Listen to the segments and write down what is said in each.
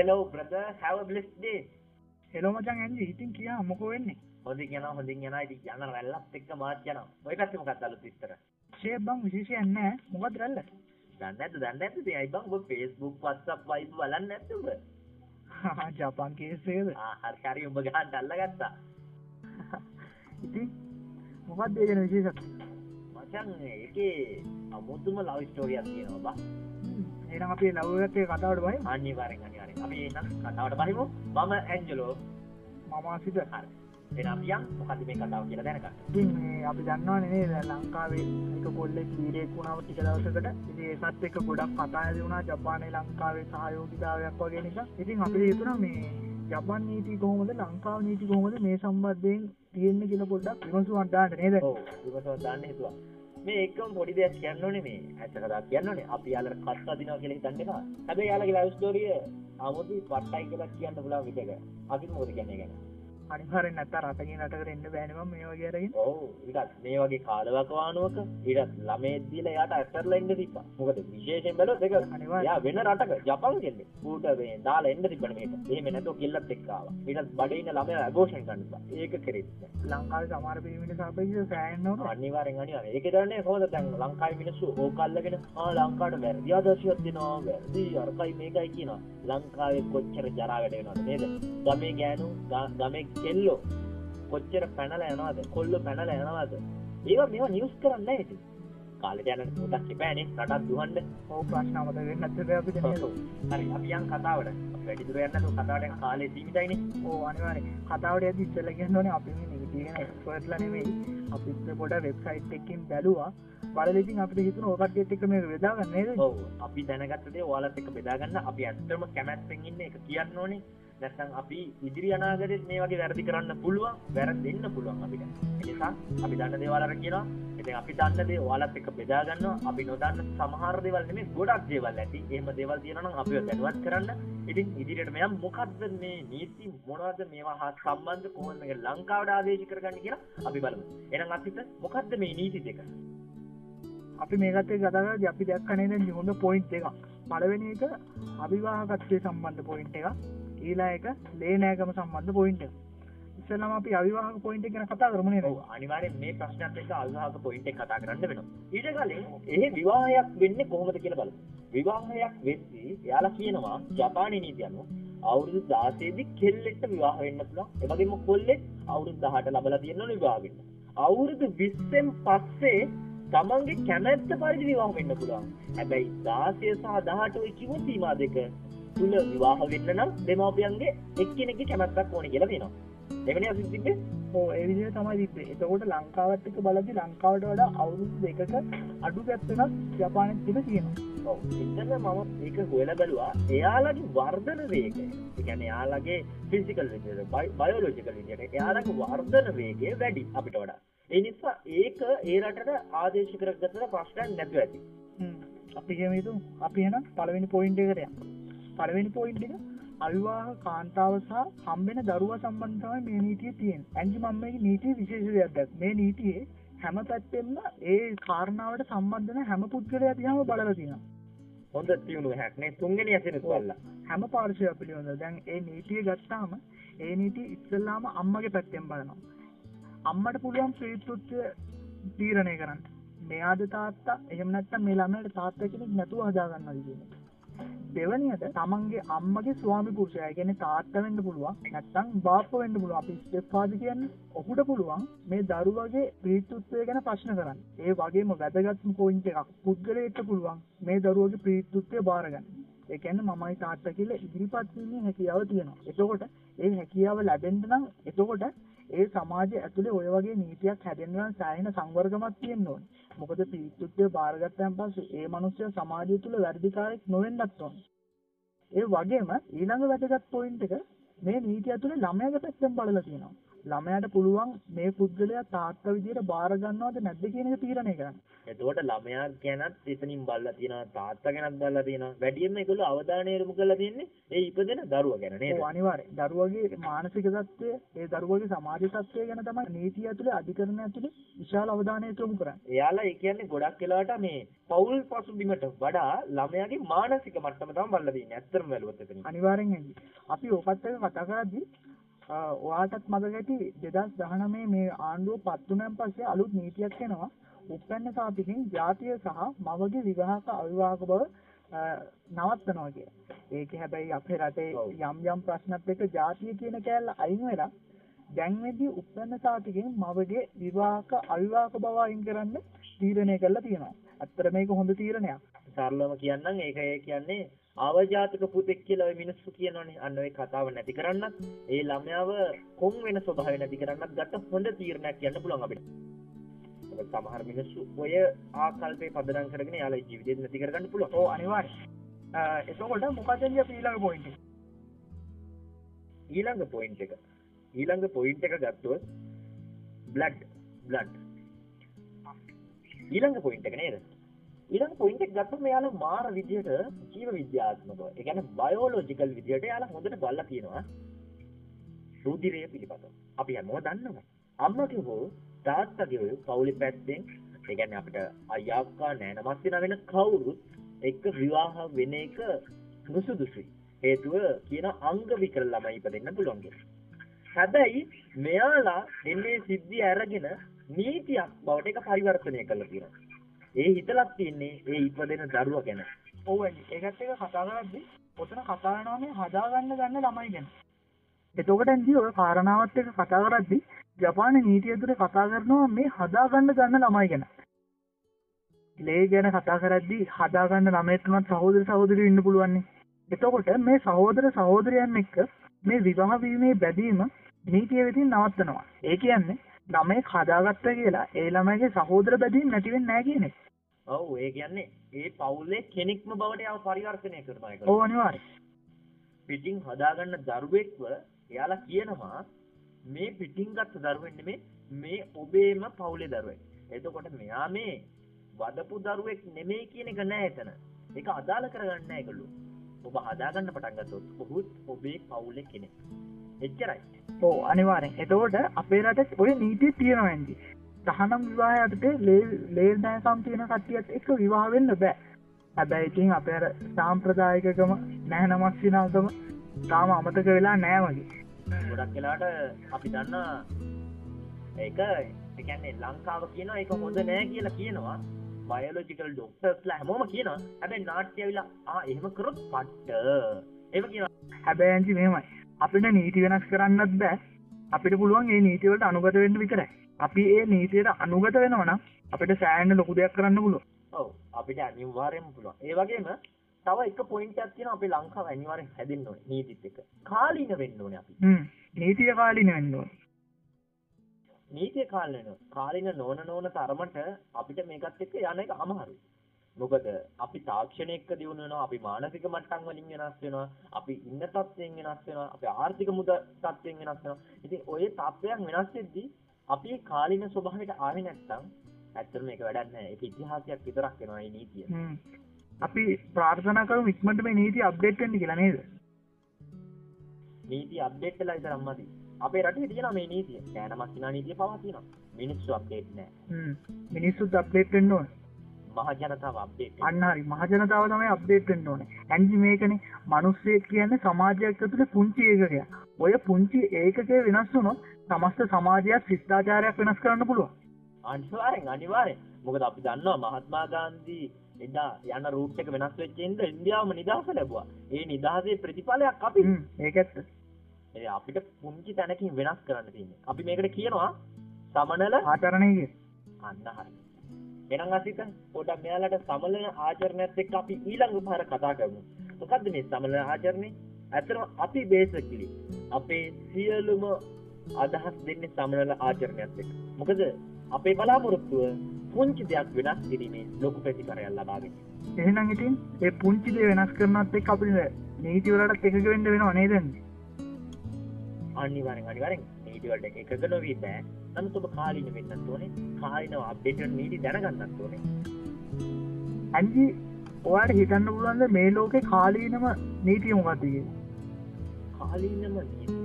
hello brother. Have a blessed day hello මචං Angie ඉතින් කියා මොකෝ වෙන්නේ? හොඳින් යනවා හොඳින් යනවා. ඉතින් යන රැල්ලත් එක්ක මාත් යනවා. ඔය පැත්තේ මොකක්ද අලුත් විස්තර? ෂේප් බං විශේෂයක් නැහැ. මොකද රැල්ල? දන්නේ නැද්ද? දන්නේ නැද්ද? ඉතින් අයි බං? ඔබ Facebook WhatsApp Viber බලන්නේ නැද්ද ඔබ? ජපාන් කේස් එකද? ආ හරි හරි. ඔබ ගහන්න අල්ලගත්තා. ඉතින් මොකක්ද ඒ ගැන විශේෂක් මචං ඒකේ අමුතුම ලව් ස්ටෝරියක් තියෙනවා බා එහෙනම් අපි ලව් එකත් එක්ක කතාවට බයි අනිවාර්යෙන් අනිවාර්යෙන්. අපි එහෙනම් කතාවට බහිමු මම ඇන්ජලෝ. මම සිත හරි. එහෙනම් අපි යන්. මොකද්ද මේ කතාව කියලා මේ අපි දන්නවනේ නේද? ලංකාවේ එක කොල්ලෙක් වීරයෙක් වුණාම ටික දවසකට. ඉතින් ඒකත් එක්ක ගොඩක් කතා ඇති වුණා ජපානයේ ලංකාවේ සහයෝගිතාවයක් වගේ නිසා. ඉතින් අපිට හිතුණා මේ ජපාන් නීති කොහොමද ලංකාව නීති කොහොමද මේ සම්බන්ධයෙන් තියෙන්නේ කියලා පොඩ්ඩක් දාන්න නේද? ඔව්. විමසව දාන්න හිතුවා මේ එකම පොඩි දෙයක් කියන්න ඕනේ මේ. ඇත්ත කතාවක් කියන්න ඕනේ. අපි යාලට කත් අදිනවා කියලා හිතන්න එපා. හැබැයි යාලගේ ලව් ස්ටෝරිය 아무දි පට්ටයි කියලා කියන්න පුළුවන් විදිහක. අපිත් මොකද කියන්නේ ගැන? අනිවාර්යෙන් නැත්නම් රටකින් රටකට එන්න බෑනේ මම මේ වගේ අරගෙන. ඔව් ඊටත් මේ වගේ කාලවකවානුවක ඊටත් ළමයෙක් දීලා යාට ඇස්තරලා ඉන්න තිබ්බා. මොකද විශේෂයෙන් බැලුවොත් ඒක අනිවාර්යෙන්. යා වෙන රටක ජපාන් කියන්නේ ඌට මේ දාලා එන්න මේක. එහෙම නැතුව කිල්ලත් එක්ක ආවා. ඊටත් බඩේ ඉන්න ළමයා අගෝෂන් කරනවා ඒක කරෙත් ලංකාවේ සමහර පිරිමින්ට සාපේක්ෂව සෑහෙන්න ඕන. අනිවාර්යෙන් අනිවාර්යෙන්. ඒක දන්නේ කොහොමද? දැන් ලංකාවේ මිනිස්සු ඕක අල්ලගෙන ආ ලංකාවට වැරදි ආදර්ශයක් දෙනවා වැරදි අරකයි මේකයි කියනවා. ලංකාවේ කොච්චර ජරා වැඩ වෙනවද නේද? ගමේ ගෑනු ගමේ කෙල්ලෝ කොච්චර පැනලා යනවද? කොල්ලෝ පැනලා යනවද? ඒවා මේවා නිවුස් කරන්නේ ඉතින්. කාලෙට යන පොඩක් එපෑනේ රටක් දුවන්න. ඕ ප්‍රශ්න අමතක වෙන්නේ නැත්නම් අපිට නේද හරි අපි යන් කතාවට. අපි වැඩි දුර යන්න කතාවට කාලේ සීමිතයිනේ ඕ අනිවාර්යෙන්. කතාවට යද්දි ඉස්සෙල්ලා කියන්න ඕනේ අපි මේ නීති ගැන එක්ස්පර්ට්ලා නෙමෙයි. අපිත් පොඩ වෙබ්සයිට් එකකින් බැලුවා. බලලා ඉතින් අපිට හිතුණා ඔය කට්ටියත් එක්ක මේක බෙදා ගන්න නේද? ඔව් අපි දැනගත්ත දේ ඔයාලත් එක්ක බෙදා ගන්න අපි ඇත්තටම කැමැත්තෙන් ඉන්නේ ඒක කියන්න ඕනේ නැත්නම් අපි ඉදිරි අනාගතෙත් මේ වගේ වැරදි කරන්න පුළුවන් වැරදෙන්න පුළුවන් අපිට. ඒ නිසා අපි දන්න දේවල් අර කියනවා. ඉතින් අපි දන්න දේ ඔයාලත් එක්ක බෙදා ගන්නවා. අපි නොදන්න සමහර දේවල් නෙමෙයි ගොඩක් දේවල් ඇති. එහෙම දේවල් තියෙනවා නම් අපිව දැනුවත් කරන්න. ඉතින් ඉදිරියට මෙයන් මොකද්ද මේ නීති මොනවද මේවා හා සම්බන්ධ කොහොමද මේක ලංකාවට ආදේශ කරගන්නේ කියලා අපි බලමු. එහෙනම් අපිට මොකද්ද මේ නීති දෙක? අපි මේකත් එක්ක කතා කරද්දි අපි දැක්ක නේද හොඳ පොයින්ට් එකක්. පළවෙනි එක අවිවාහකත්වයේ සම්බන්ධ පොයින්ට් එකක්. ඊළඟ එක ලේනෑකම සම්බන්ධ පොයින්ට් එක ඉස්සෙල්ලාම අපි අවිවාහක පොයින්ට් එක ගැන කතා කරමු නේද ඔව් අනිවාර්යෙන් මේ ප්‍රශ්නත් එක්ක අවිවාහක පොයින්ට් එක කතා කරන්න වෙනවා. ඊට කලින් එහෙ විවාහයක් වෙන්නේ කොහොමද කියලා බලමු. විවාහයක් වෙද්දී එයාලා කියනවා ජපානයේ නීතිය අනුව අවුරුදු 16 දී කෙල්ලෙක්ට විවාහ වෙන්න පුළුවන්. ඒ වගේම කොල්ලෙක් අවුරුදු 18 ලබලා තියෙනවනේ විවාහ වෙන්න. අවුරුදු 20න් පස්සේ තමන්ගේ කැමැත්ත පරිදි විවාහ වෙන්න පුළුවන්. හැබැයි 16 සහ 18 ඔය කිව්ව සීමා දෙක තුල විවාහ වෙන්න නම් දෙමාපියන්ගේ එක්කෙනෙක්ගේ කැමැත්තක් ඕනේ කියලා අසින් තිබ්බේ ඕ ඒ විදිහට තමයි තිබ්බේ. එතකොට ලංකාවත් එක්ක බලද්දි ලංකාවට වඩා අවුරුදු දෙකක අඩු ගැත්තනක් ජපානයේ තිබ තියෙනවා. එතන මම ඒක හොයලා බැලුවා එයාලගේ වර්ධන වේගය කියන්නේ එයාලගේ ෆිසිකල් විදියට බයෝලොජිකල් විදියට එයාලගේ වර්ධන වේගය වැඩි අපිට වඩා ඒ නිසා ඒක ඒ රටට ආදේශ කරගත්තට ප්‍රශ්නයක් නැතුව ඇති හ්ම්. අපි එහෙනම් පළවෙනි පොයින්ට් එකට යමු. පළවෙනි පොයින්ට් එක අවිවාහ කාන්තාව සහ හම්බෙන දරුවා සම්බන්ධ තමයි මේ නීතියේ තියෙන්නේ. අන්ති මම මේ නීතියේ විශේෂ දෙයක් දැක්ක. මේ නීතියේ හැම පැත්තෙම ඒ කාරණාවට සම්බන්ධ වෙන හැම පුද්ගලයා දිහාම බලලා තියෙනවා. හොඳ තියුණු හැක් නේ තුන්වෙනි ඇසෙන කොල්ලා හැම පාර්ශවයක් පිළිබඳව දැන් ඒ නීතිය ගත්තාම ඒ නීතිය ඉස්සෙල්ලාම අම්මගේ පැත්තෙන් බලනවා. අම්මට පුළුවන් ප්‍රීතිත්වය තීරණය කරන්න. මෙයාද තාත්තා එහෙම නැත්නම් මේ ළමයාට තාත්තා කෙනෙක් නැතුව හදාගන්නවද කියන එක. දෙවනියට තමන්ගේ අම්මගේ ස්වාමි පුරුෂයා ඒ කියන්නේ තාත්තා වෙන්න පුළුවන් නැත්නම් බාප්පා වෙන්න පුළුවන් අපි ස්ටෙප් ෆාදර් කියන්නේ ඔහුට පුළුවන් මේ දරුවගේ ප්‍රීතිත්වය ගැන ප්‍රශ්න කරන්න. ඒ වගේම වැදගත්ම පොයින්ට් එකක් පුද්ගලයෙක්ට පුළුවන් මේ දරුවගේ ප්‍රීතිත්වය බාර ගන්න. ඒ කියන්නේ මමයි තාත්තා කියලා ඉදිරිපත් වීමේ හැකියාව තියෙනවා. එතකොට ඒ හැකියාව ලැබෙන්න නම් එතකොට ඒ සමාජය ඇතුලේ ඔය වගේ නීතියක් හැදෙන්න නම් සෑහෙන සංවර්ගමක් තියෙන්න ඕනේ. මොකද පීඩිතත්වය බාරගත්තන් පස්සේ ඒ මිනිස්සයා සමාජය තුල වැඩිකාරයෙක් නොවෙන්නත් ඕනේ. ඒ වගේම ඊළඟ වැදගත් පොයින්ට් එක මේ නීතිය ඇතුලේ ළමයාගේ පැත්තෙන් බලලා තියෙනවා. ළමයට පුළුවන් මේ පුද්ගලයා තාත්ත විදියට බාරගන්නවද නැද්ද කියන එක තීරණය කරන්න. එතකොට ළමයා ගැනත් එතනින් බලලා තියෙනවා තාත්තා ගැනත් බලලා තියෙනවා. වැඩියෙන්ම ඒගොල්ලෝ අවධානය යොමු කරලා තියෙන්නේ ඒ ඉපදෙන දරුවා ගැන නේද? ඔව් අනිවාර්යෙන් දරුවගේ මානසික තත්ත්වය ඒ දරුවගේ සමාජ තත්ත්වය ගැන තමයි නීතිය ඇතුලේ අධිකරණ ඇතුලේ විශාල අවධානය යොමු කරන්නේ. එයාලා ඒ කියන්නේ ගොඩක් වෙලාවට මේ පෞල් පසුබිමට වඩා ළමයාගේ මානසික මට්ටම තමයි බලලා තියෙන්නේ ඇත්තම බැලුවොත් එතනින්. අනිවාර්යෙන් අපි ඕකත් එක්ක කතා කරද්දී ඔයාටත් මතක ඇති 2019 මේ ආණ්ඩුව පත් වුණාන් පස්සේ අලුත් නීතියක් එනවා උප්පන්න සාපිකින් ජාතිය සහ මවගේ විවාහක අවිවාහක බව අ, නවත්තනවා කියලා. ඒක හැබැයි අපේ රටේ ඔව්. යම් යම් ප්‍රශ්නත් එක්ක ජාතිය කියන කෑල්ල අයින් වෙලා දැන් වෙද්දී උප්පන්න සාපිකින් මවගේ විවාහක අවිවාහක බව අයින් කරන්න තීරණය කරලා තියෙනවා. අත්තර මේක හොඳ තීරණයක්. සරලවම කියන්නම් ඒක ඒ කියන්නේ අවජාතක පුතෙක් කියලා මිනිස්සු කියනවනේ අන්න ඔය කතාව නැති කරන්නත් ඒ ළමයාව කොන් වෙන ස්වභාවය නැති කරන්නත් ගත්ත හොඳ තීරණයක් කියන්න පුළුවන් අපිට. සමහර මිනිස්සු ඔය ආකල්පේ පදනම් කරගෙන යාළුවා ජීවිතේ නැති කරගන්න පුළුවන්. ඔව් අනිවාර්යෙන්. අ, එතකොට මොකද අපි ඊළඟ පොයින්ට් එක? ඊළඟ පොයින්ට් එක ඊළඟ පොයින්ට් එක ගත්තොත් බ්ලඩ් බ්ලඩ් ඊළඟ පොයින්ට් එක නේද ඊළඟ පොයින්ට් එක ගත්තොත් මෙයාලා මාර විදියට ජීව විද්‍යාත්මකව ඒ කියන්නේ බයෝලොජිකල් විදියට එයාලා හොඳට බලලා තියෙනවා රුධිරය පිළිබඳව අපි හැමෝම දන්නවා අම්මගේ හෝ තාත්තගේ හෝ පවුලේ පැත්තෙන් ඒ කියන්නේ අපිට අයියා අක්කා නෑන මස්තින වෙන කවුරුත් එක්ක විවාහ වෙන එක නුසුදුසුයි හේතුව කියන අංග විකල ළමයි ඉපදෙන්න පුළුවන් කියලා. හැබැයි මෙයාලා එන්නේ සිද්ධිය අරගෙන නීතියක් බවට ඒක පරිවර්තනය කරලා තියෙනවා. ඒ හිතලක් තියෙන්නේ ඒ ඉපදෙන දරුවා ගැන. ඔව් ඇයි. ඒකත් එක කතා කරද්දී ඔතන කතා වෙනවා මේ හදාගන්න ගන්න ළමයි ගැන. එතකොට ඇන්දි ඔය කාරණාවත් එක්ක කතා කරද්දී ජපාන නීතිය ඇතුලේ කතා කරනවා මේ හදාගන්න ගන්න ළමයි ගැන. ලේ ගැන කතා කරද්දී හදාගන්න ළමයෙක් තුනත් සහෝදර සහෝදරියෝ ඉන්න පුළුවන් නේ. එතකොට මේ සහෝදර සහෝදරයන් එක්ක මේ විවාහ වීමේ බැඳීම නීතිය වෙතින් නවත්තනවා. ඒ කියන්නේ ළමයෙක් හදාගත්ත කියලා ඒ ළමයිගේ සහෝදර බැඳීම් නැති වෙන්නේ නැහැ කියන එක. ඔව් ඒ කියන්නේ ඒ පවුලේ කෙනෙක්ම බවට යව පරිවර්තනය කරනවා ඒක. ඔව් අනිවාර්යයෙන්. පිටින් හදාගන්න දරුවෙක්ව එයාලා කියනවා මේ පිටින් ගත්ත දරුවෙක් නෙමේ මේ ඔබේම පවුලේ දරුවෙක්. එතකොට මෙයා මේ වදපු දරුවෙක් නෙමෙයි කියන එක නෑ එතන. ඒක අදාළ කරගන්න නෑ ඒගොල්ලෝ. ඔබ හදාගන්න පටන් ගත්තොත් ඔහුත් ඔබේ පවුලේ කෙනෙක්. එච්චරයි. ඔව් අනිවාර්යෙන්. එතකොට අපේ රටේ ඔය නීතිය තියෙනවා ඇන්දි. තහනම් විවාහයට ලේ ලේ නැකම් තියෙන කට්ටියත් එක්ක විවාහ වෙන්න බෑ. හැබැයි ඉතින් අපේ සාම්ප්‍රදායිකකම නැහනමක් සිනාකම තාම අමතක වෙලා නෑ වගේ. ගොඩක් වෙලාට අපි දන්නා ඒක ඒ කියන්නේ ලංකාව කියනවා ඒක හොඳ නෑ කියලා කියනවා. බයෝලොජිකල් ඩොක්ටර්ස්ලා හැමෝම කියනවා. හැබැයි නාට්‍ය ඇවිල්ලා ආ එහෙම කරොත් පට්ට. එහෙම කියනවා. හැබැයි ඇන්දි මෙහෙමයි. අපිට නීති වෙනස් කරන්නත් බෑ. අපිට පුළුවන් මේ නීති වලට අනුගත වෙන්න විතරයි. අපි ඒ නීතියට අනුගත වෙනවා නම් අපිට සෑහෙන ලොකු දෙයක් කරන්න පුළුවන්. ඔව් අපිට අනිවාර්යෙන්ම පුළුවන්. ඒ වගේම තව එක පොයින්ට් එකක් තියෙනවා අපේ ලංකාව අනිවාර්යෙන් හැදෙන්න ඕනේ නීතිත් එක්ක. කාලීන වෙන්න ඕනේ අපි. හ්ම්. නීතිය කාලින වෙන්න ඕන. නීතිය කාලීන කාලීන නොවන නොවන තරමට අපිට මේකත් එක්ක යන එක අමාරුයි. මොකද අපි තාක්ෂණය එක්ක දියුණු වෙනවා, අපි මානසික මට්ටම් වලින් වෙනස් වෙනවා, අපි ඉන්න තත්ත්වයෙන් වෙනස් වෙනවා, අපි ආර්ථික මුද තත්ත්වයෙන් වෙනස් වෙනවා. ඉතින් ඔය තත්ත්වයන් වෙනස් වෙද්දී අපි කාලීන ස්වභාවයට ආවේ නැත්නම් ඇත්තටම මේක වැඩක් නැහැ. ඒක ඉතිහාසයක් විතරක් වෙනවා මේ නීතිය. අපි ප්‍රාර්ථනා කරමු ඉක්මනට මේ නීති අප්ඩේට් වෙන්න කියලා නේද? නීති අප්ඩේට් වෙලා ඉතින් අම්මදී. අපේ රටේ තියෙනවා මේ නීතිය. කෑනමක් කිනා නීතිය පවා තියෙනවා. මිනිස්සු අප්ඩේට් නැහැ. මිනිස්සුත් අප්ඩේට් වෙන්න ඕන. මහ ජනතාව අප්ඩේට් අන්න හරි මහජනතාව තමයි අප්ඩේට් වෙන්න ඕනේ. ඇන්ජි මේකනේ මිනිස්සෙක් කියන්නේ සමාජයක් ඇතුලේ පුංචි ඒකකයක්. ඔය පුංචි ඒකකේ වෙනස් වුණොත් සමස්ත සමාජයක් ශිෂ්ටාචාරයක් වෙනස් කරන්න පුළුවන්. අනිවාර්යෙන් අනිවාර්යෙන්. මොකද අපි දන්නවා මහත්මා ගාන්ධි එදා යන රූට් එක වෙනස් වෙච්ච ඉඳ ඉන්දියාවම නිදහස ලැබුවා. ඒ නිදහසේ ප්‍රතිඵලයක් අපි. ඒකත් ඒ අපිට පුංචි තැනකින් වෙනස් කරන්න තියෙන්නේ. අපි මේකට කියනවා සමනල ආචරණය කිය. අන්න හරි. එහෙනම් අසිත පොඩක් මෙයාලට සමනල ආචරණයත් එක්ක අපි ඊළඟ පාර කතා කරමු. මොකද්ද මේ සමනල ආචරණය? ඇත්තටම අපි බේසිකලි අපේ සියලුම අදහස් දෙන්නේ සමනල ආචරණයත් එක්ක. මොකද අපේ බලාපොරොත්තුව පුංචි දෙයක් වෙනස් කිරීමේ ලොකු ප්‍රතිඵලයක් ලබා ගැනීම. එහෙනම් ඉතින් ඒ පුංචි දේ වෙනස් කරනවත් එක්ක අපිට නීති වලට එකග වෙන්න වෙනව නේද? අනිවාර්යෙන් අනිවාර්යෙන් නීතිවලට එකක නොවී බෑ නමුත් ඔබ කාලින වෙන්නත් ඕනේ. කාලිනව අප්ඩේට නීති දැනගන්නත් ඕනේ. ඇන්ජි ඔයාට හිතන්න පුළුවන්ද මේ ලෝකෙ කාලීනම නීතිය මොකක්දගේ කාලීනම නීති.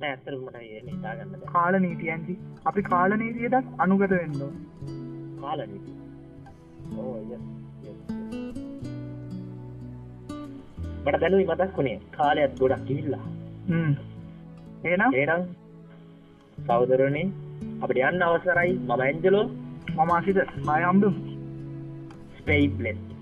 නෑ ඇත්තටම මට ඒ හිතාගන්න බෑ කාල නීති ඇන්ජි අපි කාල නීතියටත් අනුගත වෙන්න ඕන. කාල නීති. මට දැනුයි මතක් වුණේ කාලයක් ගොඩක් කිහිල්ලා හ්ම්. එහෙනම්? ඒනම් සෞදරනේ අපට යන්න අවසරයි. මම ඇන්ජලෝ. මම අසිත. බයම්දුම් ස්පේයි ප්ලෙස්